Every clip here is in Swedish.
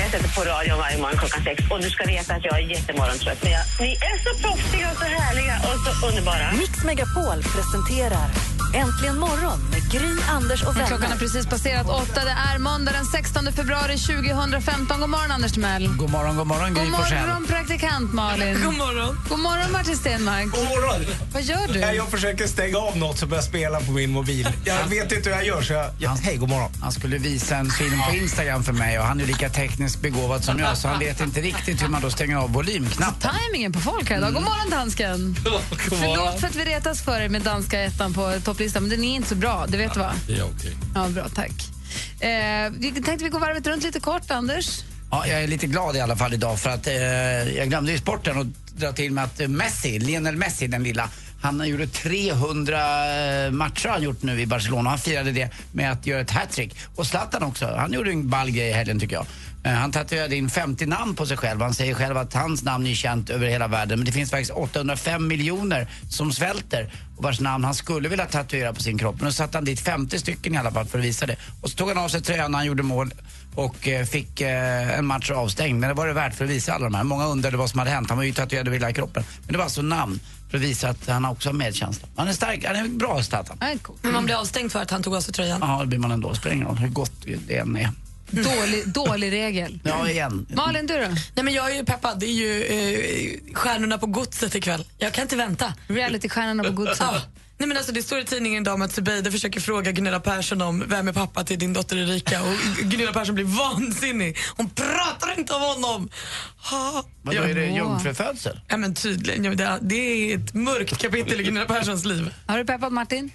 Jag sätter på radion varje morgon klockan sex och du ska veta att jag är jättemorgontrött. Men jag, ni är så proffsiga och så härliga och så underbara. Mix Megapol presenterar Äntligen morgon med Gry, Anders och vänner. Klockan har precis passerat åtta. Det är måndag den 16 februari 2015. God morgon, Anders Timell. God morgon, god morgon, Gry God morgon, praktikant Malin. God morgon. God morgon, Martin Stenmark. God morgon! Vad gör du? Ja, Jag försöker stänga av något som börjar spela på min mobil. Jag vet inte hur jag gör så jag... jag hej, god morgon. Han skulle visa en film på Instagram för mig och han är lika tekniskt begåvad som jag så han vet inte riktigt hur man då stänger av volymknappen. Timingen på folk här idag. God morgon, dansken. Förlåt för att vi retas för er med danska ettan på topplistan, men den är inte så bra. Det vet du va? Det är okej. Ja, bra, tack. Eh, vi tänkte vi går varvet runt lite kort, Anders. Ja, jag är lite glad i alla fall idag för att eh, jag glömde i sporten att dra till med att eh, Messi, Lionel Messi den lilla, han gjorde 300 matcher har han gjort nu i Barcelona. Han firade det med att göra ett hattrick. Och Zlatan också, han gjorde en ball grej i helgen tycker jag. Eh, Han tatuerade in 50 namn på sig själv. Han säger själv att hans namn är känt över hela världen. Men det finns faktiskt 805 miljoner som svälter och vars namn han skulle vilja tatuera på sin kropp. Men då satte han dit 50 stycken i alla fall för att visa det. Och så tog han av sig tröjan när han gjorde mål och eh, fick eh, en match avstängd. Men det var det värt för att visa alla de här. Många undrade vad som hade hänt. Han var ju tatuerad över hela kroppen. Men det var alltså namn för att visa att han också har medkänsla. Han är stark, han är bra Zlatan. Men man blir avstängd för att han tog av sig tröjan. Ja, det blir man ändå. Spelar ingen roll hur gott det än är. Dålig, dålig regel. Ja, igen. Malin, du då? Nej, men jag är ju peppad. Det är ju eh, Stjärnorna på godset ikväll. Jag kan inte vänta. Realitystjärnorna på godset. Ja. Nej, men alltså, det står i tidningen idag om att Zubeida försöker fråga Gunilla Persson om vem är pappa till din dotter Erika och Gunilla Persson blir vansinnig. Hon pratar inte om honom. Ha. Då är det jungfrufödsel? Ja, men tydligen. Ja, det, är ett mörkt kapitel i Gunilla Perssons liv. Har du peppad, Martin?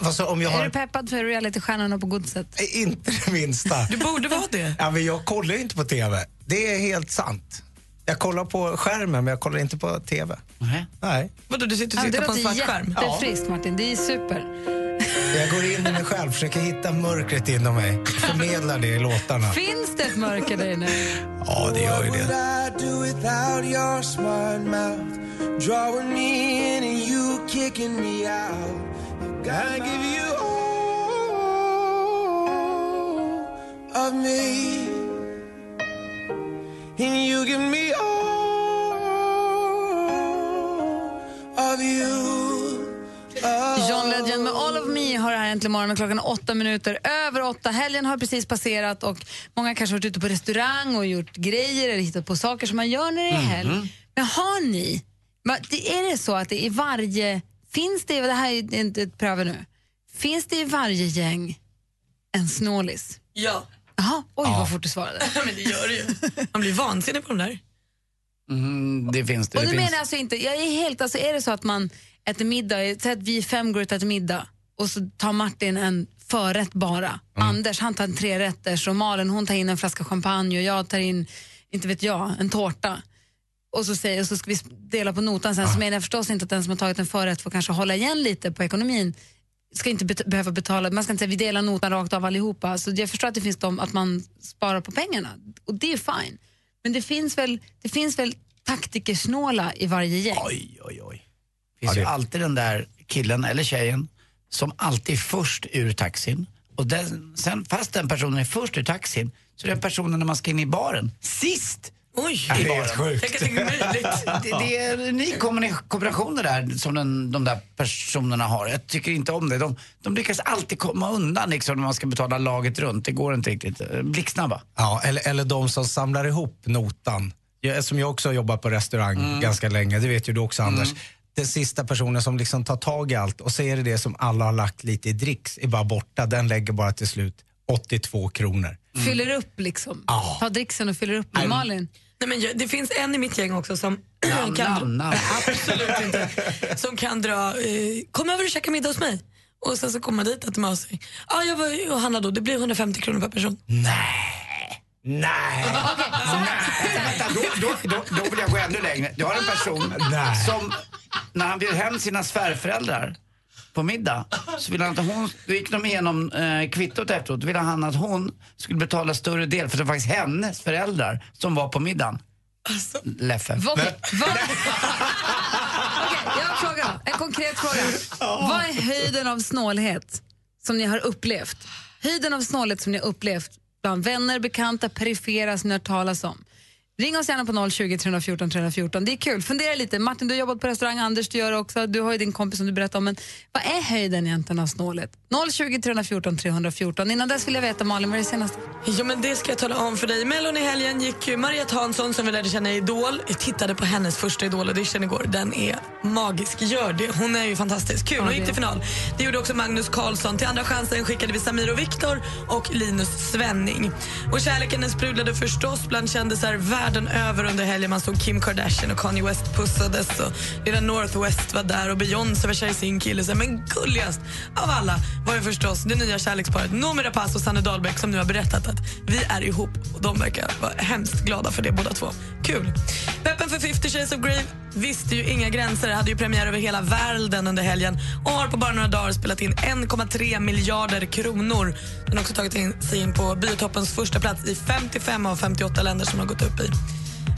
Vad så, om jag Är har... du peppad för realitystjärnorna på godset? Nej, Inte det minsta. Du borde vara det. Ja, men jag kollar ju inte på TV. Det är helt sant. Jag kollar på skärmen men jag kollar inte på TV. Nej. Nej. Vadå, du sitter och Ja, det tittar på en svart skärm? jättefriskt, Martin. Det är super. Jag går in i mig själv, försöker hitta mörkret inom mig. Förmedlar det i låtarna. Finns det ett mörker där inne? Ja, det gör ju det. John Legend med All of Me har här äntligen morgon klockan åtta minuter över åtta. Helgen har precis passerat och många kanske varit ute på restaurang och gjort grejer eller hittat på saker som man gör när det är helg. Men har ni, är det så att det i varje, finns det, det här är inte ett pröva nu, finns det i varje gäng en snålis? Ja. Jaha, oj vad fort du svarade. men det gör det ju. Man blir vansinnig på de där. Mm, det finns det. Och det du finns. menar jag alltså inte, jag är helt, alltså är det så att man äter middag, säg att vi fem går ut och äter middag och så tar Martin en förrätt bara. Anders han tar en trerätters och Malin hon tar in en flaska champagne och jag tar in, inte vet jag, en tårta. Och så, säger, och så ska vi dela på notan sen så menar jag förstås inte att den som har tagit en förrätt får kanske hålla igen lite på ekonomin. Ska inte bet- behöva betala, man ska inte säga vi delar notan rakt av allihopa. Så jag förstår att det finns de, att man sparar på pengarna och det är fine. Men det finns väl, det finns väl taktikersnåla i varje gäng? Oj, oj, oj. Det finns Ja, ju det- alltid den där killen eller tjejen som alltid är först ur taxin. Och den, sen, fast den personen är först ur taxin så är den personen när man ska in i baren sist. Oj, Det är helt sjukt. tänk att det är möjligt. Det, det är en unik kombina- kombination det där som den, de där personerna har. Jag tycker inte om det. De, de lyckas alltid komma undan liksom, när man ska betala laget runt. Det går inte riktigt. Blixtsnabba. Ja, eller, eller de som samlar ihop notan. Jag, som jag också har jobbat på restaurang ganska länge, det vet ju du också Anders. Den sista personen som liksom tar tag i allt och så är det det som alla har lagt lite i dricks är bara borta. Den lägger bara till slut 82 kronor. Fyller upp liksom? Ja. Tar dricksen och fyller upp med Malin? Nej, men jag- det finns en i mitt gäng också som Namn, kan, namn, namn. Absolut inte. Som kan dra, eh, kom över och käka middag hos mig. Och sen så kommer man dit och äter med sig. Ja, jag var och handlade då, det blir 150 kronor per person. Nej! Vänta, då, då, då, då vill jag gå ännu längre. Du har en person Nej. som, när han bjöd hem sina svärföräldrar på middag, så ville han att hon, då gick de igenom eh, kvittot efteråt, då ville han att hon skulle betala större del, för det var faktiskt hennes föräldrar som var på middagen. Leffe. Va- Okej, va- Okej, jag har en fråga. En konkret fråga. Vad är höjden av snålhet som ni har upplevt? Höjden av snålhet som ni har upplevt bland vänner, bekanta, perifera som ni har talas om. Ring oss gärna på 020 314 314. Det är kul. Fundera lite. Martin, du har jobbat på restaurang. Anders, du gör det också. Du har ju din kompis som du berättade om. Men vad är höjden egentligen av snålhet? 020 314 314. Innan dess vill jag veta, Malin, vad är det senaste? Ja, men det ska jag tala om för dig. Mellon i helgen gick ju Mariette Hansson som vi lärde känna i Idol. Jag tittade på hennes första Idol audition igår. Den är magisk. Gör det. Hon är ju fantastisk. Kul. Hon gick till final. Det gjorde också Magnus Carlsson. Till andra chansen skickade vi Samir och Viktor och Linus Svenning. Och kärleken sprudlade förstås bland kändisar världen över under helgen. Man såg Kim Kardashian och Kanye West pussades och lilla Northwest var där och Beyoncé var kär i sin kille. Så, Men gulligast av alla var ju förstås det nya kärleksparet Noomi Rapace och Sanne Dahlbäck som nu har berättat att vi är ihop och de verkar vara hemskt glada för det båda två. Kul! Peppen för 50 Shades of Grave visste ju inga gränser, hade ju premiär över hela världen under helgen och har på bara några dagar spelat in 1,3 miljarder kronor. Den har också tagit in, sig in på biotoppens första plats i 55 av 58 länder som har gått upp i.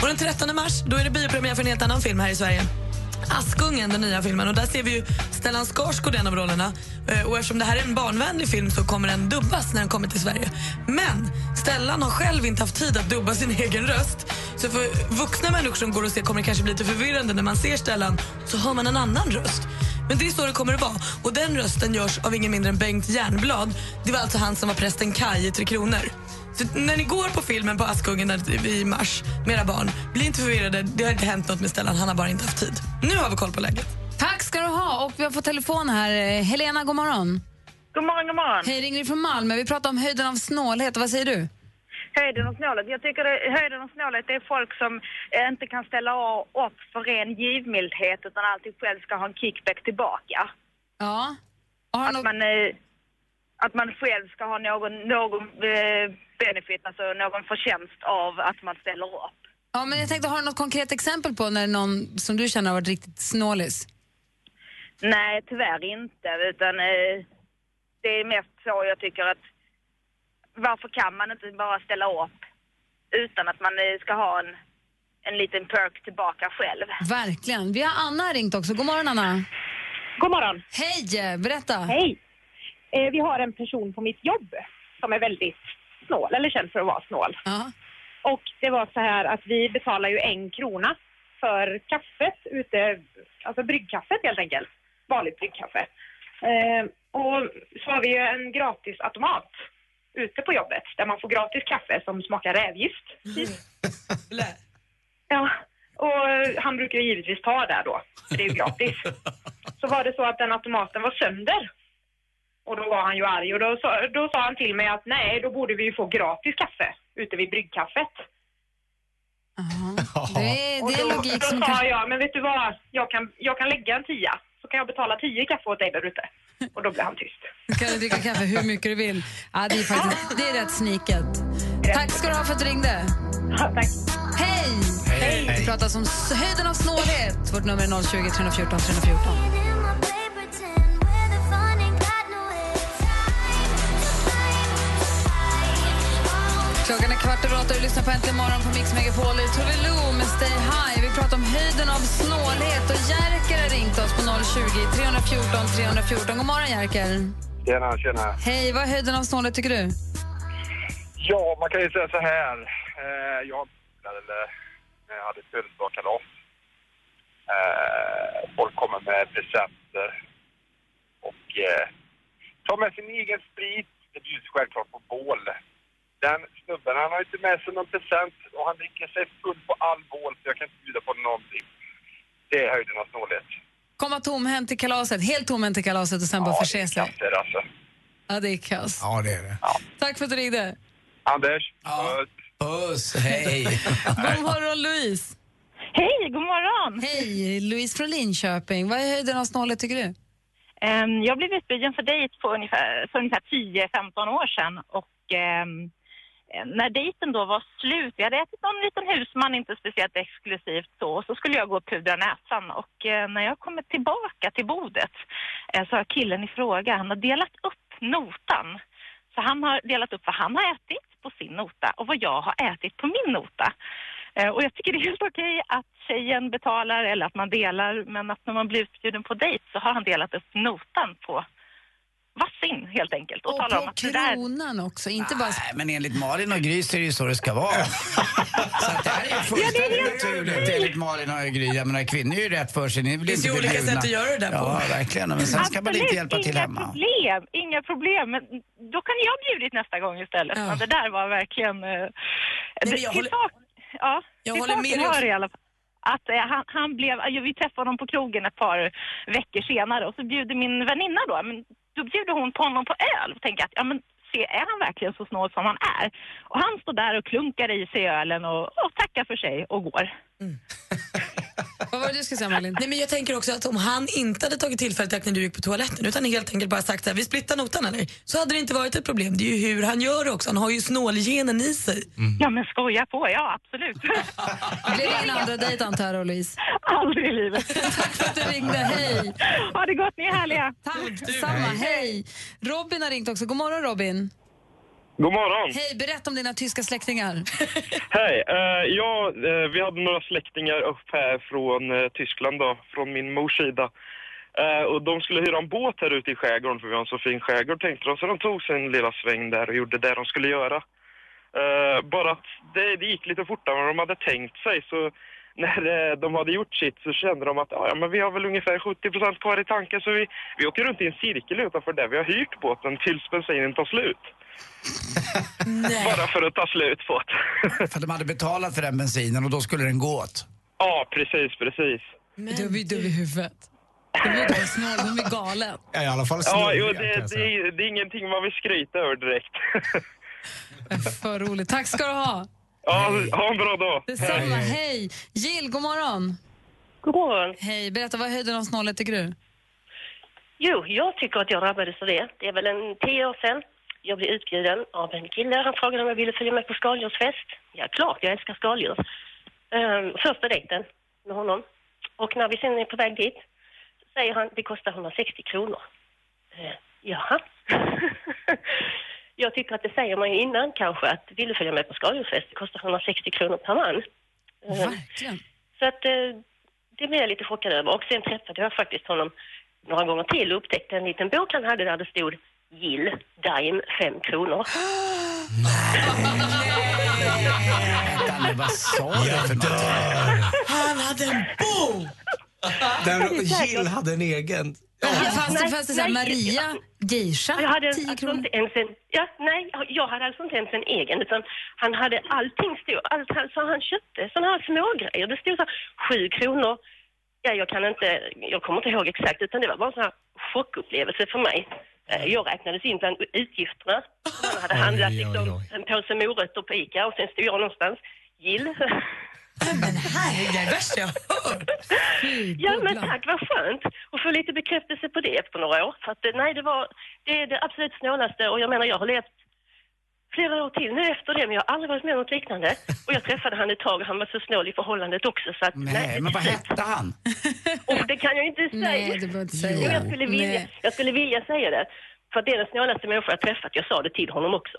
Och den 13 mars då är det biopremiär för en helt annan film här i Sverige. Askungen, den nya filmen. Och Där ser vi ju Stellan Skarsgård i en av rollerna. Eh, och Eftersom det här är en barnvänlig film så kommer den dubbas när den kommer till Sverige. Men Stellan har själv inte haft tid att dubba sin egen röst. Så för vuxna människor som går och ser kommer det kanske bli lite förvirrande när man ser Stellan så hör man en annan röst. Men det är så det kommer att vara. Och den rösten görs av ingen mindre än Bengt Järnblad. Det var alltså han som var prästen Kaj i Tre Kronor. Så när ni går på filmen på Askungen i mars med era barn, bli inte förvirrade. Det har inte hänt något med Stellan, han har bara inte haft tid. Nu har vi koll på läget. Tack ska du ha. Och vi har fått telefon här. Eh, Helena, god morgon. God morgon, god morgon. Hej, ringer från Malmö. Vi pratar om höjden av snålhet. Vad säger du? Höjden och snålet. Jag tycker det, höjden och snålet det är folk som inte kan ställa av upp för ren givmildhet utan alltid själv ska ha en kickback tillbaka. Ja. Att något... man, eh, att man själv ska ha någon, någon eh, benefit, alltså någon förtjänst av att man ställer upp. Ja, men jag tänkte, har du något konkret exempel på när någon som du känner har varit riktigt snålis? Nej, tyvärr inte. Utan eh, det är mest så jag tycker att varför kan man inte bara ställa upp utan att man eh, ska ha en, en liten perk tillbaka själv? Verkligen. Vi har Anna ringt också. God morgon, Anna. God morgon. Hej! Berätta. Hej. Eh, vi har en person på mitt jobb som är väldigt snål, eller känd för att vara snål. Ja. Och det var så här att vi betalar ju en krona för kaffet ute, alltså bryggkaffet helt enkelt. Vanligt bryggkaffe. Eh, och så har vi ju en gratis automat ute på jobbet där man får gratis kaffe som smakar rävgift. Ja, och han brukar ju givetvis ta där då, för det är ju gratis. Så var det så att den automaten var sönder. Och då var han ju arg och då sa, då sa han till mig att nej, då borde vi ju få gratis kaffe ute vid bryggkaffet. Det är, det är då, logik då som sa kan... jag, men vet du vad, jag kan, jag kan lägga en tia, så kan jag betala tio kaffe åt dig där ute. Och då blev han tyst. kan du dricka kaffe hur mycket du vill. Ja, det, är faktiskt, det är rätt sniket. Tack ska du ha för att du ringde. tack. Hej! Hej. Vi pratar om höjden av snålhet. Vårt nummer är 020 314 314. Klockan är kvart över åtta och du lyssnar på Äntligen morgon på Mix Megapol. Det är Tove Lo med Stay High. Vi pratar om höjden av snålhet. Och Jerker har ringt oss på 020 314 314. God morgon, Jerker. Tjena, tjena. Hej, vad är höjden av snålhet tycker du? Ja, man kan ju säga så här. Eh, jag eller, jag hade födelsedagskalas. Eh, folk kommer med presenter och eh, tar med sin egen sprit. Det bjuds självklart på bål. Den snubben, han har inte med sig någon present och han dricker sig full på all bål så jag kan inte bjuda på någonting. Det är höjden av snålhet. Komma tomhänt till kalaset, helt tomhänt till kalaset och sen bara förse sig. Det är alltså. Ja, det är kass. Ja, det är det. Tack för att du ringde. Anders, puss. Puss, hej. God morgon, Louise. Hej, god morgon. Hej, Louise från Linköping. Vad är höjden av snålhet tycker du? Ehm, jag blev utbjuden för dejt på ungefär, för ungefär 10-15 år sedan och ehm, Eh, Eh, när dejten då var slut, jag hade ätit någon liten husman, inte speciellt exklusivt så, och så skulle jag gå och pudra näsan och eh, när jag kommer tillbaka till bordet eh, så har killen i fråga, han har delat upp notan. Så han har delat upp vad han har ätit på sin nota och vad jag har ätit på min nota. Eh, Och jag tycker det är helt okej att tjejen betalar eller att man delar, men att när man blir utbjuden på dejt så har han delat upp notan på vassin helt enkelt. Och, Och talar om att det där... kronan också, inte bara... Nej, men enligt Malin och Gry så är det ju så det ska vara. så att det här är fullständigt naturligt enligt Malin och Gry. Jag menar, kvinnor är ju rätt för sig. Ni vill Det finns inte ju olika sätt att göra det där på. Ja, verkligen. Men sen ska man lite Absolut, hjälpa till inga hemma. Problem, inga problem. Men då kan jag bjudit nästa gång istället. Men det där var verkligen... Det, men jag håller- sak, ja, Jag till håller med dig i alla fall. Att eh, han, han blev, ja, vi träffade honom på krogen ett par veckor senare och så bjuder min väninna då, men då bjuder hon på honom på öl och tänker att ja men se, är han verkligen så snål som han är? Och han står där och klunkar i sig ölen och, och tackar för sig och går. Vad var det du skulle säga Malin? Nej, men jag tänker också att om han inte hade tagit tillfället i akt när du gick på toaletten utan helt enkelt bara sagt så här, vi splittar notan eller? Så hade det inte varit ett problem. Det är ju hur han gör också. Han har ju snålgenen i sig. Ja men skoja på, ja absolut. Det blir ingen andra dejt antar jag, Louise? Aldrig i livet. Tack för att du ringde, hej! Ha det gott, ni är härliga. Tack, samma, hej! Robin har ringt också. God morgon Robin. God morgon. Hej, berätta om dina tyska släktingar. Hej. Eh, ja, eh, vi hade några släktingar upp här från eh, Tyskland då, från min mors sida. Eh, och de skulle hyra en båt här ute i skärgården för vi har en så fin skärgård tänkte de. Så de tog sin lilla sväng där och gjorde det de skulle göra. Eh, bara att det, det gick lite fortare än de hade tänkt sig. Så när eh, de hade gjort sitt så kände de att "Ja, ja, men vi har väl ungefär 70 kvar i tanken så vi, vi åker runt i en cirkel utanför där vi har hyrt båten tills bensinen tar slut. Bara för att ta slut på det. För de hade betalat för den bensinen och då skulle den gå åt. Ja, precis, precis. Du är dum i huvudet. De är snål, de är galen. Ja, I alla fall Ja, snurriga, jo, det, det, det är ingenting man vill skryta över direkt. För roligt. Tack ska du ha. Ja, ha en bra dag. Detsamma, hej! Jill, god morgon. God morgon. Hej, berätta vad är höjden av snålhet tycker du? Jo, jag tycker att jag drabbades av det. Det är väl en tio år sedan. Jag blev utbjuden av en kille. Han frågade om jag ville följa med på skaldjursfest. Ja, klart, jag älskar skaldjur. Ehm, första dejten med honom. Och när vi sen är på väg dit säger han det kostar 160 kronor. Uh, jaha. jag tycker att det säger man ju innan kanske att vill du följa med på skaldjursfest, det kostar 160 kronor per man. Ehm, Verkligen. så att eh, det blev jag lite chockad över. Och sen träffade jag faktiskt honom några gånger till och upptäckte en liten bok han hade där det stod Gill, Daim, 5 kronor. Nu, vad sa du för? Han hade en bok! Den, Jill hade en egen. Fast, Nej, fast det är så här, nej. Maria, geisha, Jag hade 10 alltså kronor. inte ens en, ja, nej, jag hade alltså inte ens en egen utan han hade allting stod, allt han, så han köpte sådana här smågrejer. Det stod så här, 7 kronor. Ja, jag kan inte, jag kommer inte ihåg exakt utan det var bara en sån här chockupplevelse för mig. Eh, Jag räknades in bland utgifterna. Han hade Oj, handlat oj, liksom, oj. en påse morötter på Ica och sen stod jag någonstans, Gill. Men herregud, det är värsta jag hört. Ja men tack, vad skönt. Och få lite bekräftelse på det efter några år. För att, eh, nej, det var det, är det absolut snålaste och jag menar jag har levt flera år till nu efter det men jag har aldrig varit med om något liknande. Och jag träffade han ett tag och han var så snål i förhållandet också så att... Nej, men vad hette han? Och det kan jag inte säga. Nej, behöver inte Jo, säga. jag, skulle vilja, Nej. jag skulle vilja säga det. För att det är den snålaste människa jag träffat. Jag sa det till honom också.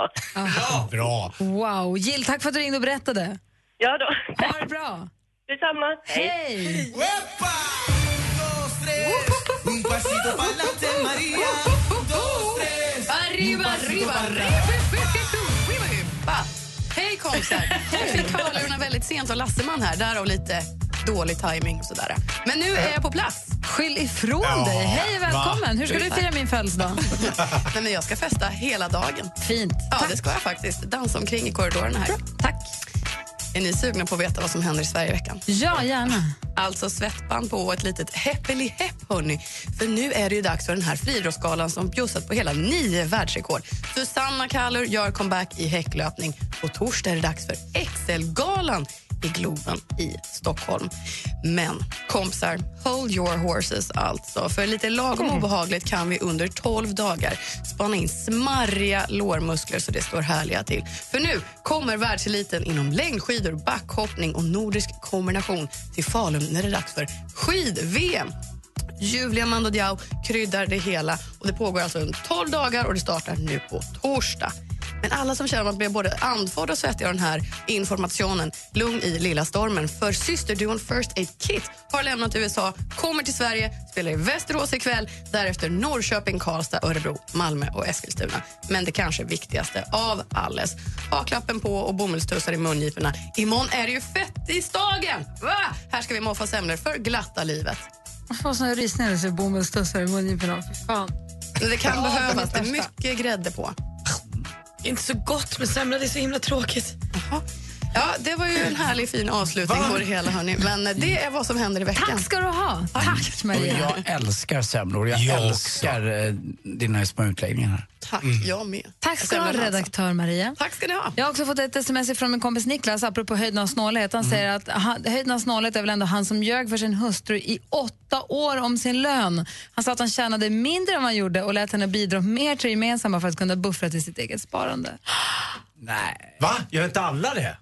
Bra. Wow, Jill, tack för att du ringde och berättade. Ja då. Ha det bra. Detsamma. Hej! Un pasito pa'lante, María. Dos, tres. Arriba, arriba, arriba. Hej kompisar! Jag fick hörlurarna väldigt sent av Lasseman här, därav lite dålig timing och sådär. Men nu är jag på plats. Skyll ifrån Ja, dig. Hej och välkommen. va? Hur ska du fira min födelsedag? Nej, men jag ska festa hela dagen. Fint. Ja, det ska jag faktiskt. Dansa omkring i korridorerna här. Tack. Är ni sugna på att veta vad som händer i Sverige i veckan? Ja, gärna. Alltså svettband på ett litet häppeli hepp hörni. För nu är det ju dags för den här friidrottsgalan som bjussat på hela nio världsrekord. Susanna Kallur gör comeback i häcklöpning. På torsdag är det dags för XL-galan i Globen i Stockholm. Men kompisar, hold your horses alltså. För lite lagom obehagligt kan vi under 12 dagar spana in smarriga lårmuskler så det står härliga till. För nu kommer världseliten inom längdskidor, backhoppning och nordisk kombination till Falun när det är dags för skid-VM. Ljuvliga Mando Diao kryddar det hela. Och Det pågår alltså under 12 dagar och det startar nu på torsdag. Men alla som känner att man blir både andfådd och svettig av den här informationen, lugn i lilla stormen. För systerduon First Aid Kit har lämnat USA, kommer till Sverige, spelar i Västerås ikväll, därefter Norrköping, Karlstad, Örebro, Malmö och Eskilstuna. Men det kanske viktigaste av alles. Ha klappen på och bomullstussar i mungiporna. Imorgon är det ju fettisdagen! Va? Här ska vi moffa semlor för glatta livet. Jag får såna rysningar när jag ser bomullstussar i mungiporna. Fan. Det kan Ja, behövas. det är mycket grädde på. Det är inte så gott med semla, det är så himla tråkigt. Ja, det var ju en härlig fin avslutning på det hela. Hörni. Men det är vad som händer i veckan. Tack ska du ha. Tack, Maria. jag älskar semlor. Jag, Jag älskar eh, dina små utläggningar här. Tack, jag med. Tack ska du ha, alltså. redaktör Maria. Tack ska ni ha. Jag har också fått ett sms från min kompis Niklas apropå höjden av snålhet. Han säger att han, höjden av snålhet är väl ändå han som ljög för sin hustru i åtta år om sin lön. Han sa att han tjänade mindre än vad han gjorde och lät henne bidra mer till det gemensamma för att kunna buffra till sitt eget sparande. Nej. Va? Gör inte alla det?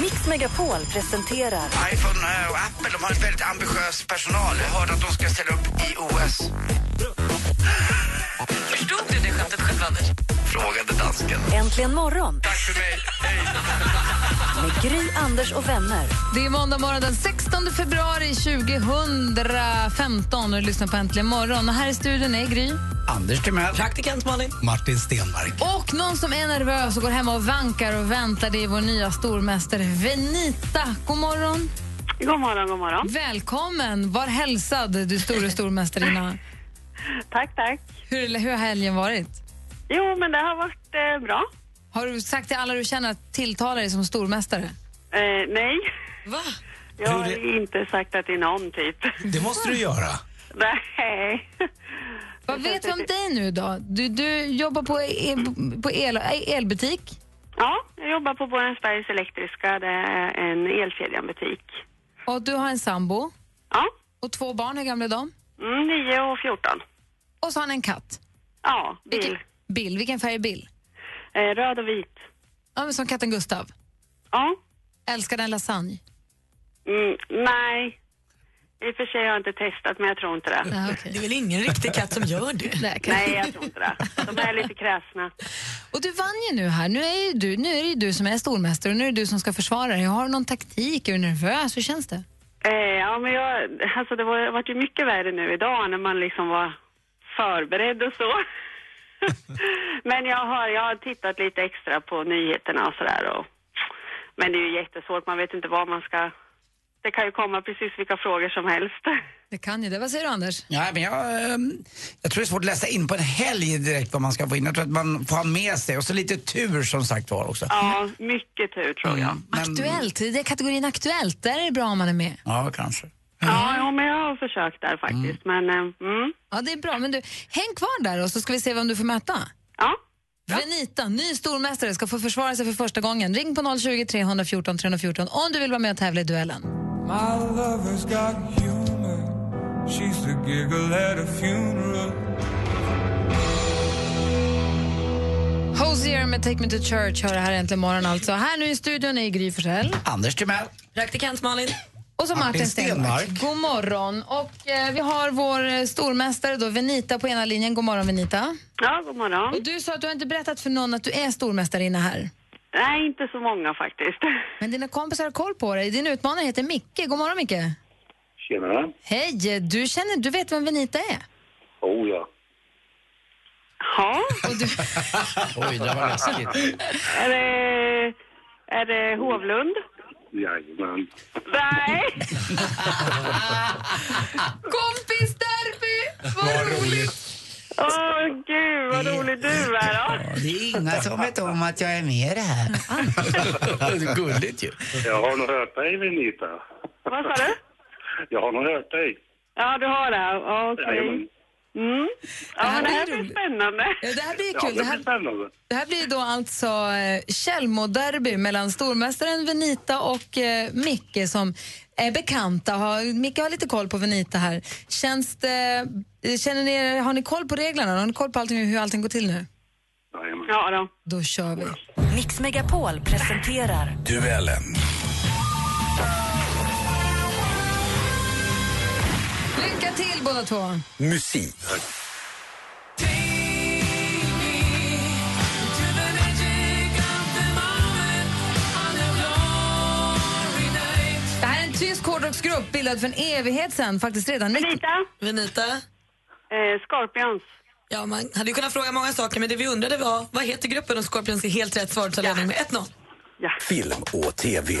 Mix Megapol presenterar iPhone eh, och Apple de har en väldigt ambitiös personal. Jag hörde att de ska ställa upp i OS. Förstod du det skämtet själv, Anders? Frågade dansken. Äntligen morgon Tack för mig. Hej. med Gry, Anders och vänner. Det är måndag morgon den 16 februari 2015 och du lyssnar på Äntligen morgon. Och här i studion är Gry. Anders Timell. Praktikant Malin. Martin Stenmark. Och någon som är nervös och går hemma och vankar och väntar, det är vår nya stormästare Venita. God morgon. God morgon, god morgon. Välkommen. Var hälsad, du store stormästarinna. Tack, tack. Hur, hur har helgen varit? Jo, men det har varit eh, bra. Har du sagt till alla du känner att tilltala dig som stormästare? Eh, nej, Va? jag har inte sagt det till någon typ. Det måste du göra. Nej. Vad vet vi om dig nu då? Du, du jobbar på, el, på el, elbutik. Ja, jag jobbar på Borensbergs Elektriska. Det är en elkedjanbutik. Och du har en sambo. Ja. Och två barn, hur gamla är de? Mm, 9 och 14. Och så har han en katt. Ja, bil. Vilken, Bill. Vilken färg är Bill? Eh, röd och vit. Ja, men som katten Gustav. Ja. Älskar den lasagne? Mm, nej. I och för sig har jag inte testat, men jag tror inte det. Ja, okej. Det är väl ingen riktig katt som gör det? Nej, kan- Nej, jag tror inte det. De är lite kräsna. Och du vann ju nu här. Nu är, ju du, nu är det ju du som är stormästare och nu är det du som ska försvara dig. Har du någon taktik? Är du nervös? Hur känns det? Eh, ja, men jag, alltså det var, vart ju mycket värre nu idag när man liksom var förberedd och så. men jag har, jag har tittat lite extra på nyheterna och sådär. Och, men det är ju jättesvårt, man vet inte vad man ska... Det kan ju komma precis vilka frågor som helst. Det kan ju det. Vad säger du Anders? Ja, men jag, ehm, jag tror det är svårt att läsa in på en helg direkt vad man ska få in. Jag tror att man får ha med sig och så lite tur som sagt var också. Ja, mycket tur tror jag. Mm, men- Aktuellt, det är kategorin Aktuellt. Där är det bra om man är med. Ja, kanske. Ja, jo, men jag har försökt där faktiskt. Men, eh, mm. Ja, det är bra. Men du, häng kvar där och så ska vi se vem du får möta. Ja. Venita, ny stormästare, ska få försvara sig för första gången. Ring på 020 314 314 om du vill vara med och tävla i duellen. My lover's got humor. She's the giggle at a funeral. Hosier med Take Me To Church hör det här äntligen morgon alltså. Här nu i studion är Gry Forssell. Anders Timell. Praktikant Malin. Och så Martin Martin Stenmark. God morgon. Och eh, vi har vår eh, stormästare då, Venita på ena linjen. God morgon Venita. ja, god morgon. Och du sa att du har inte berättat för någon att du är stormästarinna här. Nej, inte så många faktiskt. Men dina kompisar har koll på dig. Din utmanare heter Micke. God morgon Micke. Tjenare. Hej, du, känner, du vet vem Venita är? Oh ja. Ja, Och du, Oj, det var läskigt. är det, är det Hovlund? Jajamän. Nej. kompis derby! Vad roligt! Åh, gud vad rolig du är då. Det är inga som vet om att jag är med i det här. det är gulligt ju. Jag har nog hört dig, Venita. Vad sa du? Jag har nog hört dig. Ja, du har det. Okej. Jajamän. Mm. Ja, men det här blir spännande. Ja, det här blir Ja, kul. det det, här, blir det här blir då alltså eh, Tjällmo-derby mellan stormästaren Venita och eh, Micke som är bekanta. Har, Micke har lite koll på Venita här. Känns det, eh, känner ni, har ni koll på reglerna? Har ni koll på allting, hur allting går till nu? Ja då. Då kör vi. Mix Megapol presenterar Duellen. Lycka till båda två! Musik. Det här är en tysk hårdrocksgrupp bildad för en evighet sedan, faktiskt redan... Venita. Venita? Eh, Scorpions. Ja, man hade ju kunnat fråga många saker, men det vi undrade var vad heter gruppen och Scorpions är helt rätt svar, så ledning med 1-0. Film och TV.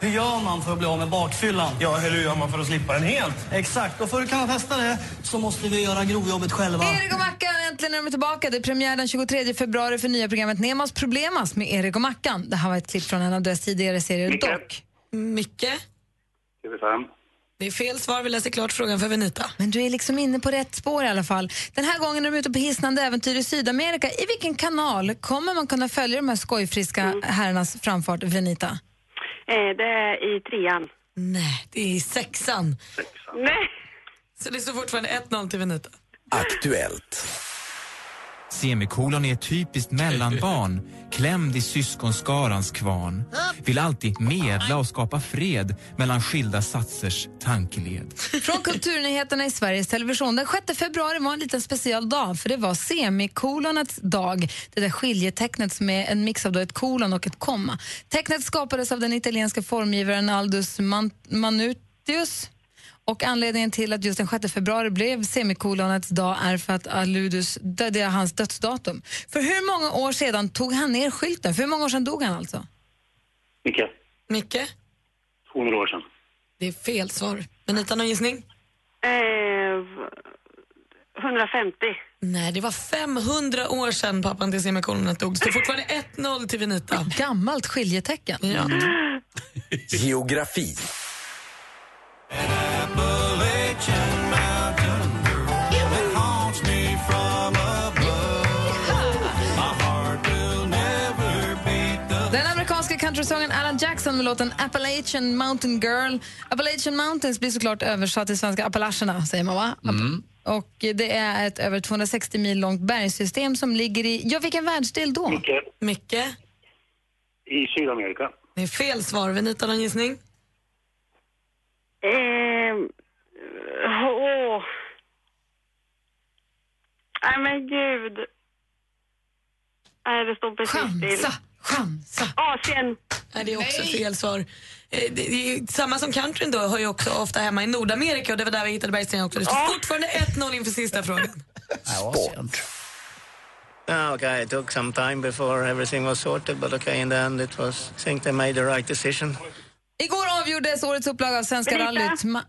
Hur gör man för att bli av med bakfyllan? Ja, eller hur gör man för att slippa den helt? Exakt, och för att kunna testa det så måste vi göra grovjobbet själva. Erik och Mackan, äntligen är de tillbaka. Det är premiär den 23 februari för nya programmet Nemas Problemas med Erik och Mackan. Det här var ett klipp från en av deras tidigare serier. Micke. Dock. Micke? TV5. Det är fel svar, vi läser klart frågan för Venita. Men du är liksom inne på rätt spår i alla fall. Den här gången är de ute på hisnande äventyr i Sydamerika. I vilken kanal kommer man kunna följa de här skojfriska herrarnas framfart, Venita? Eh, det är i trean. Nej, det är i sexan. Nej. Så det står fortfarande 1-0 till Venita. Aktuellt. Semikolon är ett typiskt mellanbarn, klämd i syskonskarans kvarn. Vill alltid medla och skapa fred mellan skilda satsers tankeled. Från Kulturnyheterna i Sveriges Television. Den 6 februari var en liten speciell dag för det var semikolonets dag. Det där skiljetecknet som är en mix av då ett kolon och ett komma. Tecknet skapades av den italienska formgivaren Aldus Man Manutius. Och anledningen till att just den 6 februari blev semikolonets dag är för att Aludus, det är hans dödsdatum. För hur många år sedan tog han ner skylten? För hur många år sedan dog han alltså? Micke. Micke? 200 år sedan. Det är fel svar. Venita, någon gissning? Eh, 150. Nej, det var 500 år sedan pappan till semikolonet dog. Det står fortfarande 1-0 till Venita. Gammalt skiljetecken. Ja. Geografi. Countrysången Alan Jackson med låten Appalachian Mountain Girl. Appalachian Mountains blir såklart översatt till svenska Appalacherna, säger man va? Mm. Och det är ett över 260 mil långt bergssystem som ligger i, ja vilken världsdel då? Micke. Micke? I Sydamerika. Det är fel svar. Venita, någon gissning? Eh, åh. Nej men gud. Nej, det står precis still. Chansa! Asien. Nej, det är också fel svar. Eh, Det, det samma som countryn då, hör ju också ofta hemma i Nordamerika och det var där vi hittade bergstenen också. Det står fortfarande 1-0 inför sista frågan. Sport. Oh, okay, it took some time before everything was sorted, but okay, in the end it was, I think they made the right decision. Igår avgjordes årets upplaga av Svenska rallyt. Ma-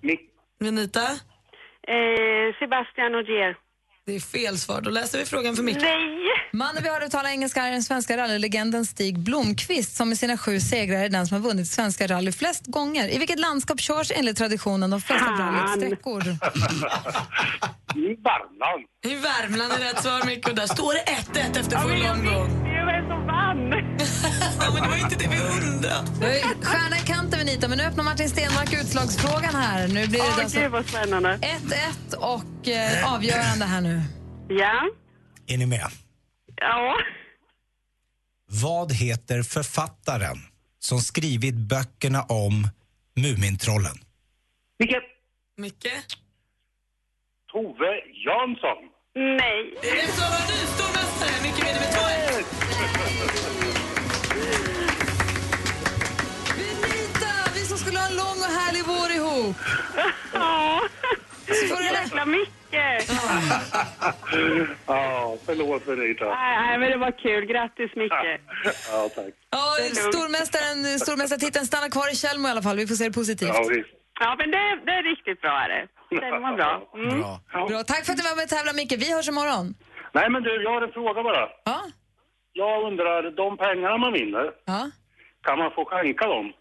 Venita? Eh, Sebastian Ogier. Det är fel svar. Då läser vi frågan för Micke. Nej! Mannen vi hörde tala engelska är den svenska rallylegenden Stig Blomqvist som med sina sju segrar är den som har vunnit svenska rally flest gånger. I vilket landskap körs enligt traditionen de flesta rallyts sträckor? I Värmland. I Värmland är rätt svar Micke och där står det 1-1 efter full omgång. Det är vem som vann. Ja, men det var inte det vi undrade. Stjärna i kanten Venita, men nu öppnar Martin Stenmark utslagsfrågan här. Nu blir det Åh, alltså gud vad spännande. 1-1 och eh, avgörande här nu. Ja. Är ni med? Ja. Vad heter författaren som skrivit böckerna om Mumintrollen? Micke. Micke? Tove Jansson. Nej. Det är var du, stormästare. Micke ihop. Ja. Så får du Jäkla mycket. Ja, förlåt Benita. Nej, nej, men det var kul. Grattis Micke. Ja, tack. Ja, Det stormästaren, stormästartiteln stannar kvar i Tjällmo i alla fall. Vi får se det positivt. Ja, visst. Ja, men det, det är riktigt bra. Är det. Det var bra. Mm. Bra. Tack för att du var med och tävlade, Micke. Vi hörs imorgon. Nej, men du, jag har en fråga bara. Ja? Jag undrar, de pengarna man vinner, Ja? kan man få skänka dem?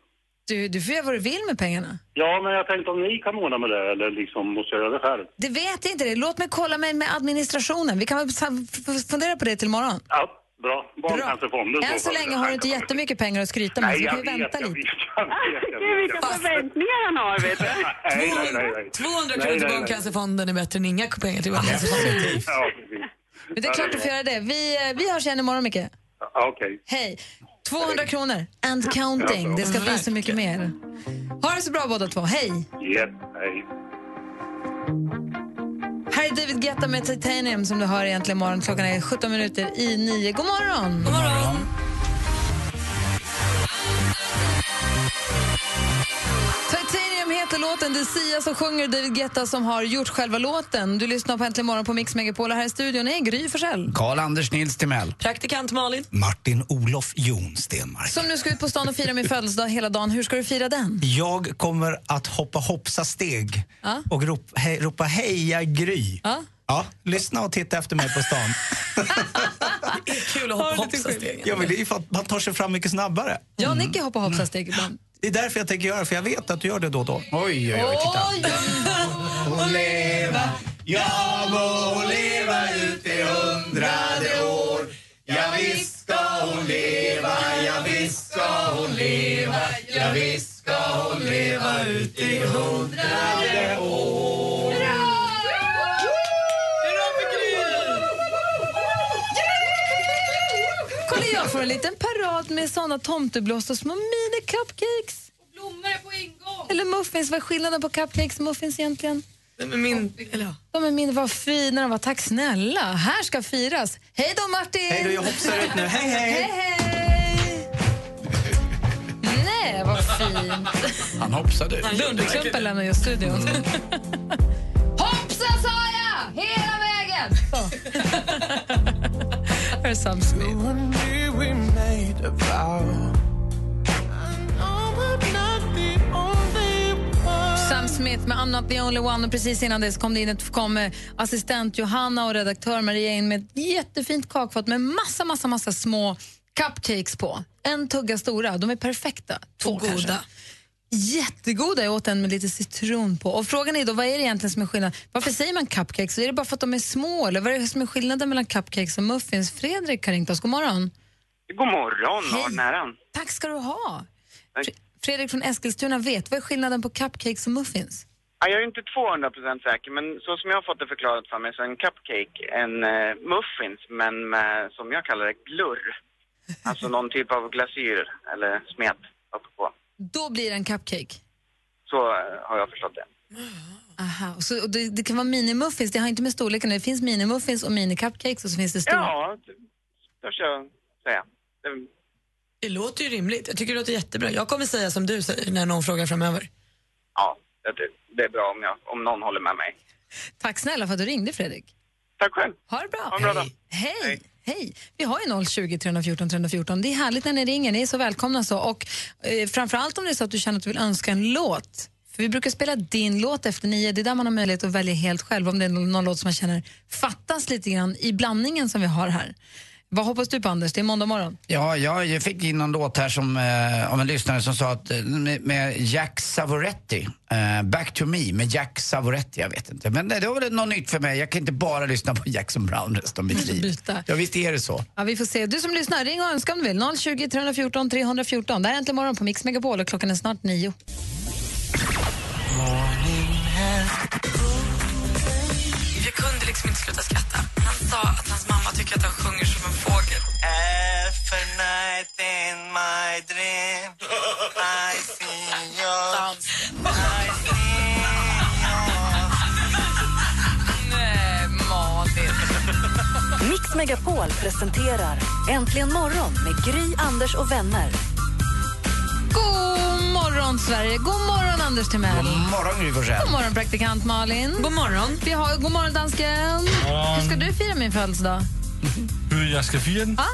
Du, du får göra vad du vill med pengarna. Ja, men jag tänkte om ni kan ordna med det eller liksom måste jag göra det själv? Det vet jag inte. Det. Låt mig kolla med, med administrationen. Vi kan väl fundera på det till imorgon. Ja, bra. Barncancerfonden. Än så länge har du inte jättemycket pengar att skryta med, Nej, så vi jag kan ju vänta lite. Gud, vilka förväntningar han har, vet du. Nej, nej, nej, nej. 200 Nej, kronor till. Barncancerfonden är bättre än inga pengar till Barncancerfonden. Ja. Men det är klart du får göra det. Vi, eh, vi hörs igen imorgon, Micke. Okej. Hej! 200 kronor and counting. Det ska bli så mycket mer. Ha det så bra båda två. Hej! Japp, hej. Här är David Guetta med Titanium som du hör egentligen imorgon. Klockan är 17 minuter i 9. God morgon! God morgon! Låten. Det är Sia som sjunger David Guetta som har gjort själva låten. Du lyssnar på Äntligen morgon på Mix Megapol här i studion är Gry Forssell. Karl-Anders Nils Timell. Praktikant Malin. Martin Olof Jon Stenmark. Som nu ska ut på stan och fira min födelsedag hela dagen. Hur ska du fira den? Jag kommer att hoppa hoppsa steg Ja. och ropa, he, ropa heja Gry. Ja. Ja, lyssna och titta efter mig på stan. Det är kul att hoppa hoppsastegen. ja, men det är för att man tar sig fram mycket snabbare. Jag och Nicky hoppar hoppsasteg ibland. Det är därför jag tänker göra för jag vet att du gör det då och då. Oj, oj, oj, titta. Och leva, jag må leva ut i hundrade år. Ja, visst ska hon leva, ja, visst ska hon leva, ja, visst ska hon leva ut i hundrade år. Kolla, jag får en liten parad med såna tomteblås och små mini-cupcakes. Blommor på ingång. Eller muffins. Vad är skillnaden på cupcakes och muffins egentligen? De är min... Eller. De är min, vad fina de var. Tack snälla. Här ska firas. Hej då Martin! Hej då, jag hoppsar ut nu. Hej, hej! Hej, hej! Nej, vad fint. Han hoppsade ut. Lunderklumpen lämnar just studion. Här är Sam Smith. Sam Smith med I'm not the only one. Och precis innan det kom det in ett, kom eh, assistent Johanna och redaktör Maria in med ett jättefint kakfat med massa, massa, massa små cupcakes på. En tugga stora. De är perfekta. Två Och goda. kanske. Jättegoda. Jag åt en med lite citron på. Och Frågan är då, vad är det egentligen som är skillnaden? Varför säger man cupcakes? Är det bara för att de är små? Eller vad är det som är skillnaden mellan cupcakes och muffins? Fredrik har ringt oss. God morgon. God morgon, nära. Tack ska du ha. Fre- Fredrik från Eskilstuna vet. Vad är skillnaden på cupcakes och muffins? Ja, jag är inte 200% säker, men så som jag har fått det förklarat för mig så är en cupcake en uh, muffins, men med, som jag kallar det, glurr. Alltså någon typ av glasyr eller smet uppe på. Då blir det en cupcake. Så eh, har jag förstått det. Aha, och så, och det, det kan vara minimuffins, det har inte med storleken Det finns minimuffins och mini-cupcakes och så finns det stora. Ja, det törs jag säga. Det, Det låter ju rimligt. Jag tycker det låter jättebra. Jag kommer säga som du säger när någon frågar framöver. ja, det, det är bra om, jag, om någon håller med mig. Tack snälla för att du ringde Fredrik. Tack själv. Ha det bra. Ha en bra dag. Hej. Hej. Vi har ju 020 314 314. Det är härligt när ni ringer. Ni är så välkomna. så. Och eh, framförallt om det är så att du känner att du vill önska en låt. För vi brukar spela din låt efter nio. Det är där man har möjlighet att välja helt själv om det är någon låt som man känner fattas lite grann i blandningen som vi har här. Vad hoppas du på Anders? Det är måndag morgon. Ja, jag fick in en låt här som, eh, av en lyssnare som sa att eh, med, med Jack Savoretti, eh, Back to me med Jack Savoretti, jag vet inte. Men det, det var väl något nytt för mig. Jag kan inte bara lyssna på Jackson Brown resten av mitt liv. Ja, visst är det så. Ja, vi får se. Du som lyssnar, ring och önska om du vill. 020 314 314. Det här är Äntligen morgon på Mix Megapol och klockan är snart nio. Jag kunde liksom inte sluta skratta. Han sa att hans mamma tycker att han sjunger. Every night in my dream I see you I see Nej, Malin. Mix Megapol presenterar Äntligen morgon med Gry, Anders och vänner. God morgon, Sverige. God morgon, Anders Timell. God morgon, Gry Forssell. God morgon, praktikant Malin. God morgon. Vi har, god morgon, dansken. Hur ska du fira min födelsedag? Hur jag ska fira den? Ja?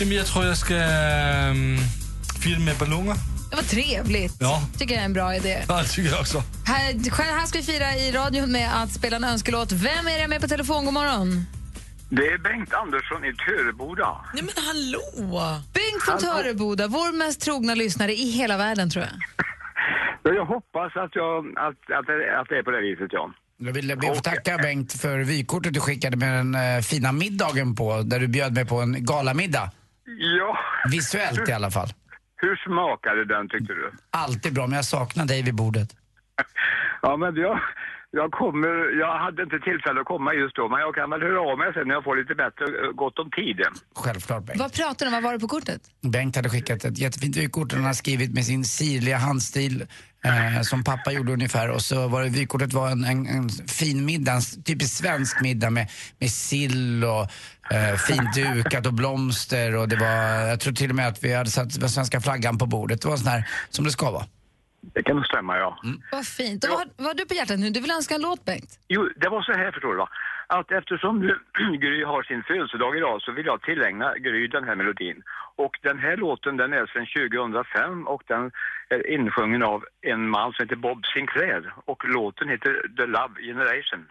Jamen, jag tror jag ska um, fira med ballonger. Det var trevligt. Ja. tycker jag är en bra idé. Ja, det tycker jag också. Här, själv- här ska vi fira i radion med att spela en önskelåt. Vem är det med på telefon? God morgon. Det är Bengt Andersson i Töreboda. Nej men hallå! Bengt från Töreboda, vår mest trogna lyssnare i hela världen tror jag. Ja, Jag hoppas att, jag, att, att, det, att det är på det viset, ja. Jag vill be få tacka Bengt för vykortet du skickade med den eh, fina middagen på, där du bjöd mig på en galamiddag. Ja. Visuellt i alla fall. Hur smakade den tyckte du? Alltid bra, men jag saknar dig vid bordet. Ja, men jag, jag kommer, jag hade inte tillfälle att komma just då, men jag kan väl höra av mig sen när jag får lite bättre eh, gott om tid. Självklart Bengt. Vad pratar du om? Vad var det på kortet? Bengt hade skickat ett jättefint vykort och han har skrivit med sin sirliga handstil eh, som pappa gjorde ungefär. Och så var det, vykortet var en, en, en fin middag, en typiskt svensk middag med, med sill och eh, fint dukat och blomster och det var, jag tror till och med att vi hade satt den svenska flaggan på bordet. Det var sån här som det ska vara. Det kan nog stämma, ja. Vad fint. Och vad, vad har du på hjärtat nu? Du vill önska en låt, Bengt? Jo, det var så här förstår du va. Att eftersom nu Gry har sin födelsedag idag så vill jag tillägna Gry den här melodin. Och den här låten den är sedan 2005 och den är insjungen av en man som heter Bob Sinclair. Och låten heter The Love Generation.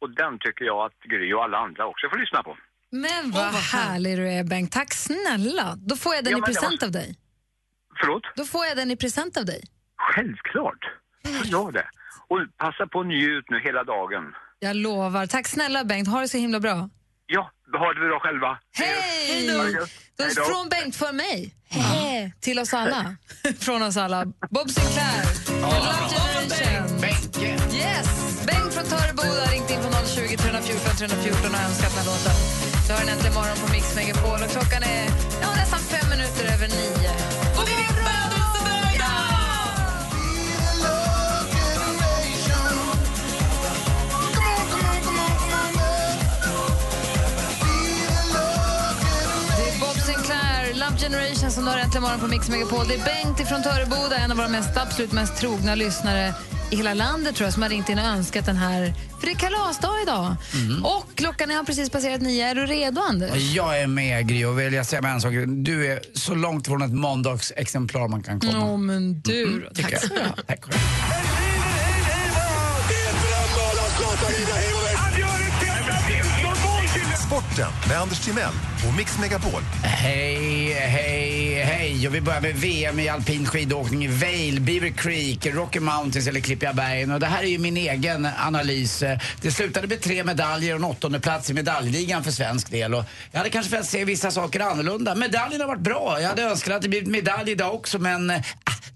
Och den tycker jag att Gry och alla andra också får lyssna på. Men vad, härlig du är, Bengt. Tack snälla. Då får jag den Ja, i present var- av dig. Förlåt? Då får jag den i present av dig. Självklart. Ja det. Och passa på att njut nu hela dagen. Jag lovar. Tack snälla, Bengt. Ha det så himla bra. Ja, ha det bra själva. Hej! Då, Hej då. från Bengt för mig. Hej! Till oss alla. från oss alla. Bob Sinclair. Love Generation. Yes! Bengt från Töreboda har ringt in på 020 314 314 och önskat den här låten. Du har den äntligen morgon på Mix Megapol och klockan är ja, nästan fem minuter över nio. Och det är! Det är Love Generation som du har äntligen morgon på Mix Megapol. Det är Bengt från Töreboda, en av våra mest, absolut mest trogna lyssnare i hela landet tror jag, som har ringt in och önskat den här. För det är kalasdag idag. Och klockan har precis passerat nio. Är du redo, Anders? Jag är med Gry och vill jag säga med en sak. Du är så långt från ett måndagsexemplar man kan komma. Ja, men du då. Tycker Tack så jag. mycket. Sporten med Anders Timell och Mix Megapol. Hej, hej, hej. Och vi börjar med VM i alpin skidåkning i Vail, Beaver Creek, Rocky Mountains eller Klippiga bergen. Och det här är ju min egen analys. Det slutade med tre medaljer och en åttonde plats i medaljligan för svensk del. Och jag hade kanske velat se vissa saker annorlunda. Medaljerna har varit bra. Jag hade önskat att det blivit medalj idag också men äh,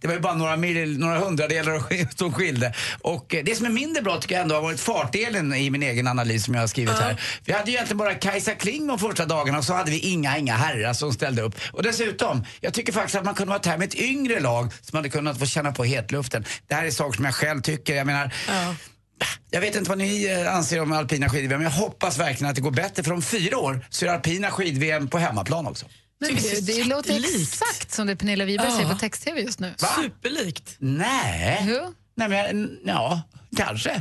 det var ju bara några, mil, några hundradelar som skilde. Och eh, det som är mindre bra tycker jag ändå har varit fartdelen i min egen analys som jag har skrivit här. Vi hade ju egentligen bara Kajsa Kling de första dagarna och så hade vi inga, inga herrar som ställde upp. Och dessutom, jag tycker faktiskt att man kunde varit här med ett yngre lag som hade kunnat få känna på hetluften. Det här är saker som jag själv tycker. Jag menar, jag vet inte vad ni eh, anser om alpina skid-VM, men jag hoppas verkligen att det går bättre. För om fyra år så är det alpina skid-VM på hemmaplan också. Men det, det låter exakt som det Pernilla Wiberg Ja. säger på text-tv just nu. Superlikt. Nej. Jo. Nej men, ja, kanske.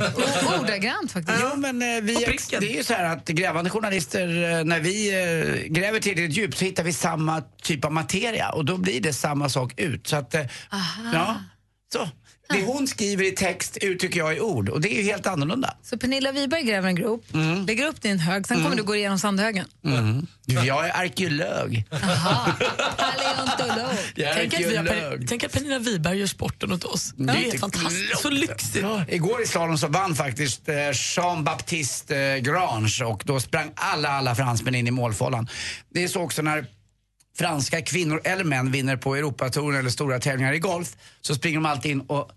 Ordagrant faktiskt. Jo men eh, vi, det är ju så här att grävande journalister, eh, när vi eh, gräver tillräckligt djupt så hittar vi samma typ av materia och då blir det samma sak ut. Så att, eh, ja, så. Det hon skriver i text uttrycker jag i ord och det är ju helt annorlunda. Så Pernilla Wiberg gräver en grop, lägger upp en hög, sen kommer du gå igenom sandhögen. Mm. Jag är arkeolog. Paleontolog. Jag är Tänk att, vi har, arkeolog. tänk att Pernilla Wiberg gör sporten åt oss. Det är helt fantastiskt. Så lyxigt. Igår i slalom så vann faktiskt eh, Jean-Baptiste eh, Grange och då sprang alla, alla fransmän in i målfållan. Det är så också när franska kvinnor eller män vinner på Europatouren eller stora tävlingar i golf så springer de alltid in och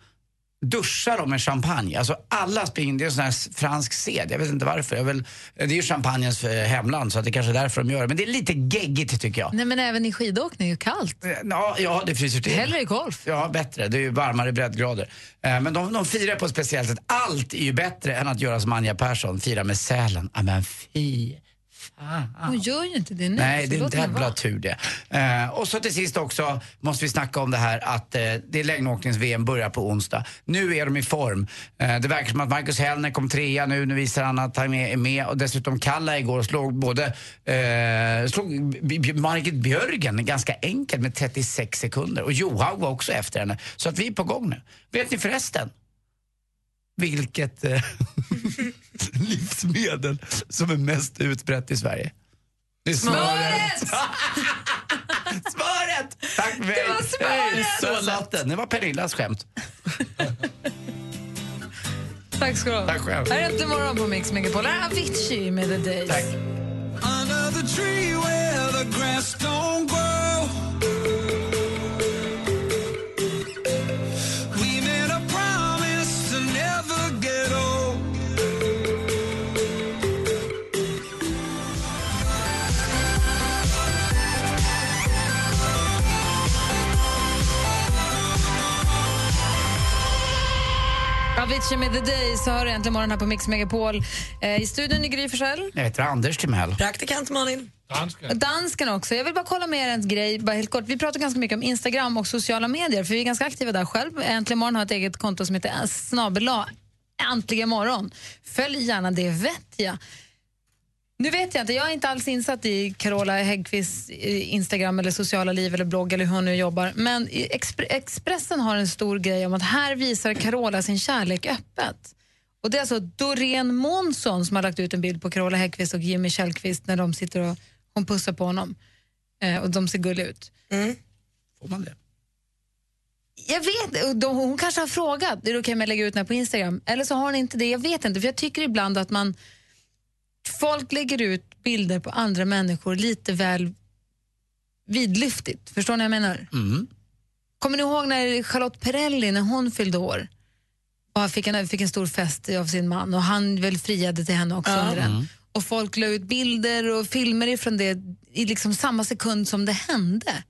duschar de med champagne. Alltså alla springer in, det är en sån här fransk sed. Jag vet inte varför. Vill, det är ju champagnens hemland så att det kanske är därför de gör det. Men det är lite geggigt tycker jag. Nej men även i skidåkning är det kallt. Ja, ja det fryser till. Hellre i golf. Ja, bättre. Det är ju varmare breddgrader. Eh, Men de, de firar på ett speciellt sätt. Allt är ju bättre än att göra som Anja Persson, fira med Sälen. Ja, men fy Hon gör ju inte det nu. Nej, det är en jävla tur det. Eh, och så till sist också måste vi snacka om det här att eh, det är längdåknings-VM börjar på onsdag. Nu är de i form. Eh, det verkar som att Marcus Hellner kom trea nu, nu visar han att han är med och dessutom Kalla igår slog både eh, slog Margit Björgen ganska enkelt med 36 sekunder och Johaug var också efter henne. Så att vi är på gång nu. Vet ni förresten vilket eh, livsmedel som är mest utbrett i Sverige? Det är smöret! smöret! Tack för mig. Det var svaret. Så satt den. Det var Pernillas skämt. Tack ska du ha. Tack själv. Här är Äntligen morgon på Mix Megapol. Här är Avicii med The Days. Tack. Under the tree where the grass don't grow. Avicii med The Days hör äntligen morgon här på Mix Megapol. Eh, I studion i Gry Forssell. Jag heter Anders Timell. Praktikant Malin. Dansken också. Jag vill bara kolla med er en grej, bara helt kort. Vi pratar ganska mycket om Instagram och sociala medier, för vi är ganska aktiva där själv. Äntligen morgon har ett eget konto som heter snabel-a Äntligen morgon. Följ gärna det, vet jag. Nu vet jag inte, jag är inte alls insatt i Carola Häggkvists eh, Instagram eller sociala liv eller blogg eller hur hon nu jobbar. Men Expressen har en stor grej om att här visar Carola sin kärlek öppet. Och det är alltså Doreen Månsson som har lagt ut en bild på Carola Häggkvist och Jimmy Källqvist när de sitter och hon pussar på honom. Eh, och de ser gulliga ut. Får man det? Jag vet de, Hon kanske har frågat, är det okej om jag lägger ut den här på Instagram? Eller så har hon inte det, jag vet inte. För jag tycker ibland att man folk lägger ut bilder på andra människor lite väl vidlyftigt. Förstår ni vad jag menar? Mm. Kommer ni ihåg när Charlotte Perrelli, när hon fyllde år och fick en, fick en stor fest av sin man och han väl friade till henne också Ja. under den. Mm. Och folk la ut bilder och filmer ifrån det i liksom samma sekund som det hände.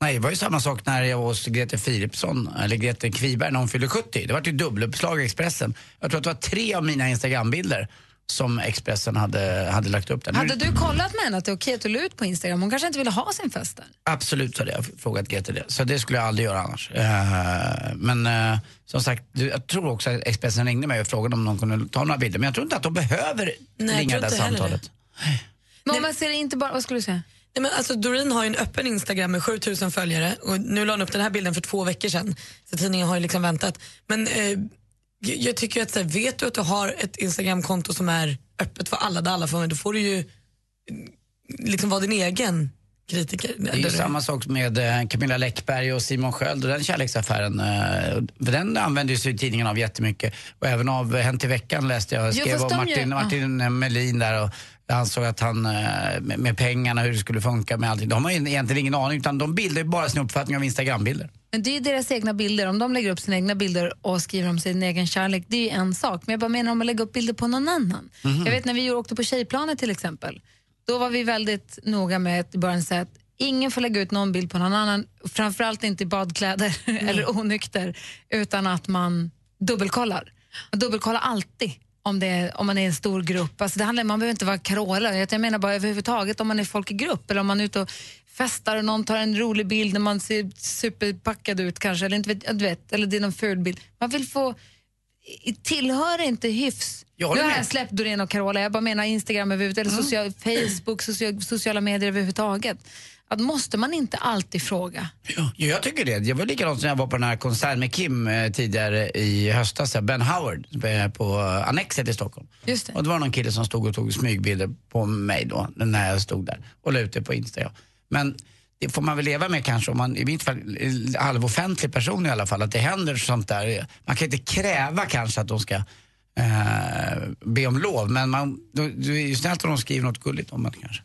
Nej, det var ju samma sak när jag var hos Grete Philipsson, eller Grete Kviberg, när hon fyllde 70. Det var ju dubbeluppslag i Expressen. Jag tror att det var tre av mina Instagrambilder som Expressen hade, hade lagt upp. Nu- Hade du kollat med henne att det är okej att du ut på Instagram? Hon kanske inte ville ha sin fest där. Absolut så hade jag frågat Grete det. Så det skulle jag aldrig göra annars. Eh, men eh, som sagt, jag tror också att Expressen ringde mig och frågade om de kunde ta några bilder. Men jag tror inte att de behöver Nej, ringa det där samtalet. Men om man ser det inte bara, vad skulle du säga? Nej, men alltså, Doreen har ju en öppen Instagram med 7000 följare och nu la hon upp den här bilden för två veckor sedan. Så tidningen har ju liksom väntat. Men eh, jag- jag tycker att så här, vet du att du har ett Instagramkonto som är öppet för alla där alla får då får du ju liksom vara din egen kritiker. Det är ju samma sak med eh, Camilla Läckberg och Simon Sköld och den kärleksaffären. eh, Den använder ju sig tidningen av jättemycket. Och även av Hänt i veckan läste jag, skrev fast om Martin, Martin eh, Melin där och han såg att han med, med pengarna, hur det skulle funka med allting. De har ju egentligen ingen aning utan de bildar ju bara sin uppfattning av Instagrambilder. Men det är deras egna bilder. Om de lägger upp sina egna bilder och skriver om sin egen kärlek, det är ju en sak. Men jag bara menar om man lägger upp bilder på någon annan. Mhm. Jag vet när vi åkte på tjejplanet till exempel, då var vi väldigt noga med att i början säga att ingen får lägga ut någon bild på någon annan, framförallt inte i badkläder eller onykter, utan att man dubbelkollar. Man dubbelkollar alltid om, det är, om man är en stor grupp. Alltså det handlar, man behöver inte vara Carola, jag menar bara överhuvudtaget om man är folk i grupp eller om man är ute och festar och någon tar en rolig bild när man ser superpackad ut kanske, eller, inte vet, du vet, eller det är någon ful bild. Man vill få, tillhör inte hyfs. Nu har jag släppt Doreen och Carola, jag bara menar Instagram överhuvudtaget, eller social, Facebook, social, sociala medier överhuvudtaget. Att måste man inte alltid fråga? Ja, jag tycker det. Jag var likadant som jag var på den här konserten med Kim eh, tidigare i höstas, eh, Ben Howard, på eh, Annexet i Stockholm. Just det. Och det var någon kille som stod och tog smygbilder på mig då, när jag stod där och la ut det på Instagram. Men det får man väl leva med kanske, om man, i mitt fall, eh, halvoffentlig person i alla fall, att det händer sånt där. Man kan inte kräva kanske att de ska eh, be om lov, men man, då, det är ju snällt om de skriver något gulligt om en kanske.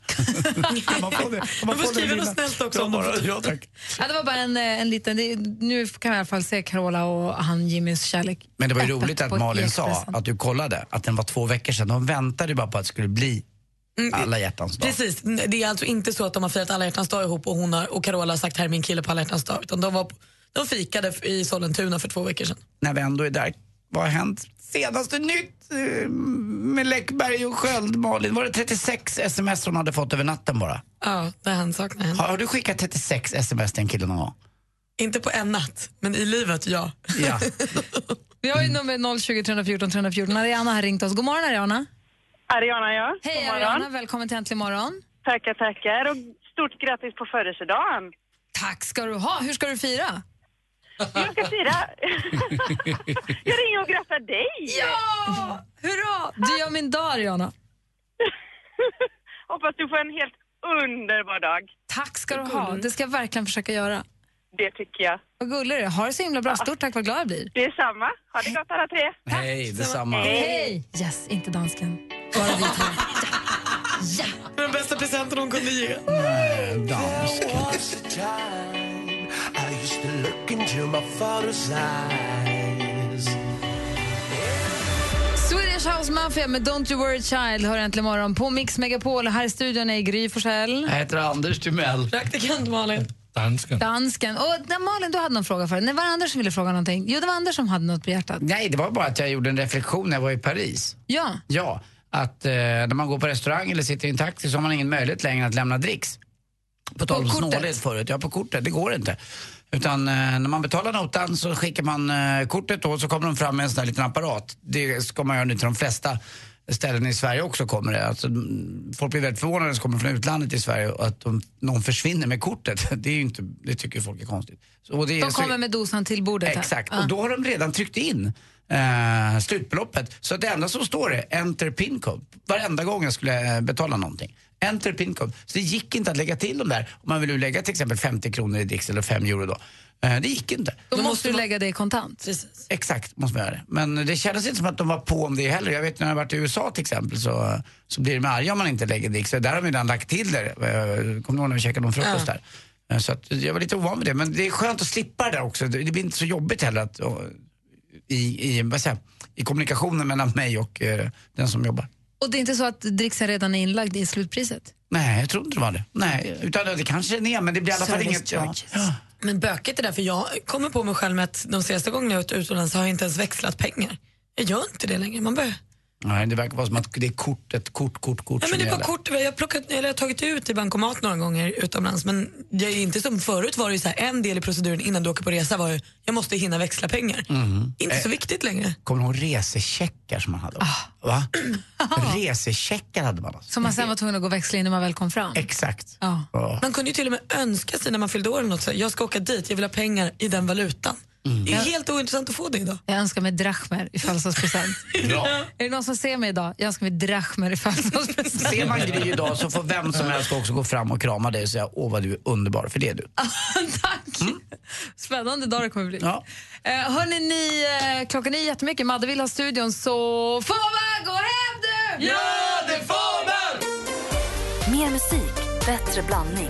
man får, det, Man får skriva något snällt också om bara, ja, tack. Ja, det var bara en, eh, en liten, det, nu kan jag i alla fall se Carola och han Jimmys kärlek. Men det var ju roligt att Malin sa att du kollade, att den var två veckor sedan. De väntade bara på att det skulle bli alla hjärtans dag. Precis, det är alltså inte så att de har firat alla hjärtans dag ihop och, hon har, och Carola har sagt här är min kille på alla hjärtans dag. Utan de, var, de fikade i Sollentuna för två veckor sedan. När vi ändå är där, vad har hänt? Senaste nytt eh, med Läckberg och Sköld, Malin. Var det 36 sms hon hade fått över natten bara? Ja, det han saknar henne. Har, har du skickat 36 sms till en kille någon gång? Inte på en natt, men i livet ja. Ja. Vi har ju nummer 020 314 314. Ariana har ringt oss. God morgon Ariana. Ariana, ja. Hej God morgon. Ariana, välkommen till Äntligen morgon. Tackar, tackar. Och stort grattis på födelsedagen. Tack ska du ha. Hur ska du fira? Jag ska fira. jag ringer och grattar dig. Ja! Hurra! Du gör min dag Ariana. Hoppas du får en helt underbar dag. Tack ska du ha. Det ska jag verkligen försöka göra. Det tycker jag. Vad gullig du är. Ha det så himla bra. Stort tack, vad glad jag blir. Detsamma. Ha det gott alla tre. Hej, detsamma. Hej! Yes, inte dansken. Bara vi två. Den bästa presenten hon kunde ge. I used to look into my father's eyes. Swedish House Mafia med Don't You Worry Child hör äntligen morgon på Mix Megapol. Här i studion är Gry Forssell. Jag heter Anders Timell. Praktikant Malin. Dansken. Dansken. Och Malin, du hade någon fråga för. Nej, var det Anders som ville fråga någonting? Jo, det var Anders som hade något på hjärtat. Nej, det var bara att jag gjorde en reflektion när jag var i Paris. Ja. Ja, att eh, när man går på restaurang eller sitter i en taxi så har man ingen möjlighet längre att lämna dricks. På tal om kortet? snålhet förut. Ja, på kortet. Det går inte. Utan eh, när man betalar notan så skickar man eh, kortet då och så kommer de fram med en sån här liten apparat. Det ska man göra nu till de flesta ställen i Sverige också kommer det. Alltså, mm, folk blir väldigt förvånade som kommer från utlandet i Sverige och att de, någon försvinner med kortet. Det, är inte, det tycker folk är konstigt. Så, De så- kommer med dosan till bordet. här. Exakt, Ja. och då har de redan tryckt in eh, slutbeloppet. Så det enda som står är enter pin code. Varenda gång jag skulle eh, betala någonting. Enter pin code. Så det gick inte att lägga till dem där. Om man vill lägga till exempel 50 kronor i dricks eller 5 euro då. Eh, det gick inte. Då måste du lägga det i kontant. Exakt, måste man göra det. Men det kändes inte som att de var på om det heller. Jag vet när jag varit i USA till exempel så, så blir de arga om man inte lägger dricks. Där har de redan lagt till det. Eh, Kommer du ihåg när vi käkade någon frukost Ja. där? Eh, Så att jag var lite ovan vid det. Men det är skönt att slippa det där också. Det blir inte så jobbigt heller att, och, i, i, vad säger, i kommunikationen mellan mig och eh, den som jobbar. Och det är inte så att dricksen redan är inlagd i slutpriset? Nej, jag tror inte det var det. Nej, utan det kanske det är, men det blir i alla fall inget... Ja, ja. Men bökigt är det, för jag kommer på mig själv med att de senaste gångerna jag varit utomlands har jag inte ens växlat pengar. Jag gör inte det längre. Man bör... Nej, det verkar vara som att det är kortet, kort, kort, kort Ja, men det är bara gäller. kort, jag har, plockat, eller jag har tagit ut i bankomat några gånger utomlands men jag är inte som förut var det så här, en del i proceduren innan du åker på resa var ju jag måste hinna växla pengar. Mhm. Inte så Eh, viktigt längre. Kommer du ihåg resecheckar som man hade? Ah. Va? resecheckar hade man alltså. Som man sen var tvungen att gå och växla in när man väl kom fram? Exakt. Ja. Ja. Man kunde ju till och med önska sig när man fyllde år eller något, så här, jag ska åka dit, jag vill ha pengar i den valutan. Mm. Det är helt ointressant att få det idag. Jag önskar mig drachmer i födelsedagspresent. Bra. Är det någon som ser mig idag? Jag önskar mig drachmer i födelsedagspresent. Ser man Gry idag så får vem som helst också gå fram och krama dig och säga åh vad du är underbar, för det är du. Tack! Spännande dag det kommer bli. Ja. Eh, hörni, ni, eh, klockan är jättemycket. Madde vill ha studion, så får man gå hem nu! Ja, det får man! Mer musik, bättre blandning.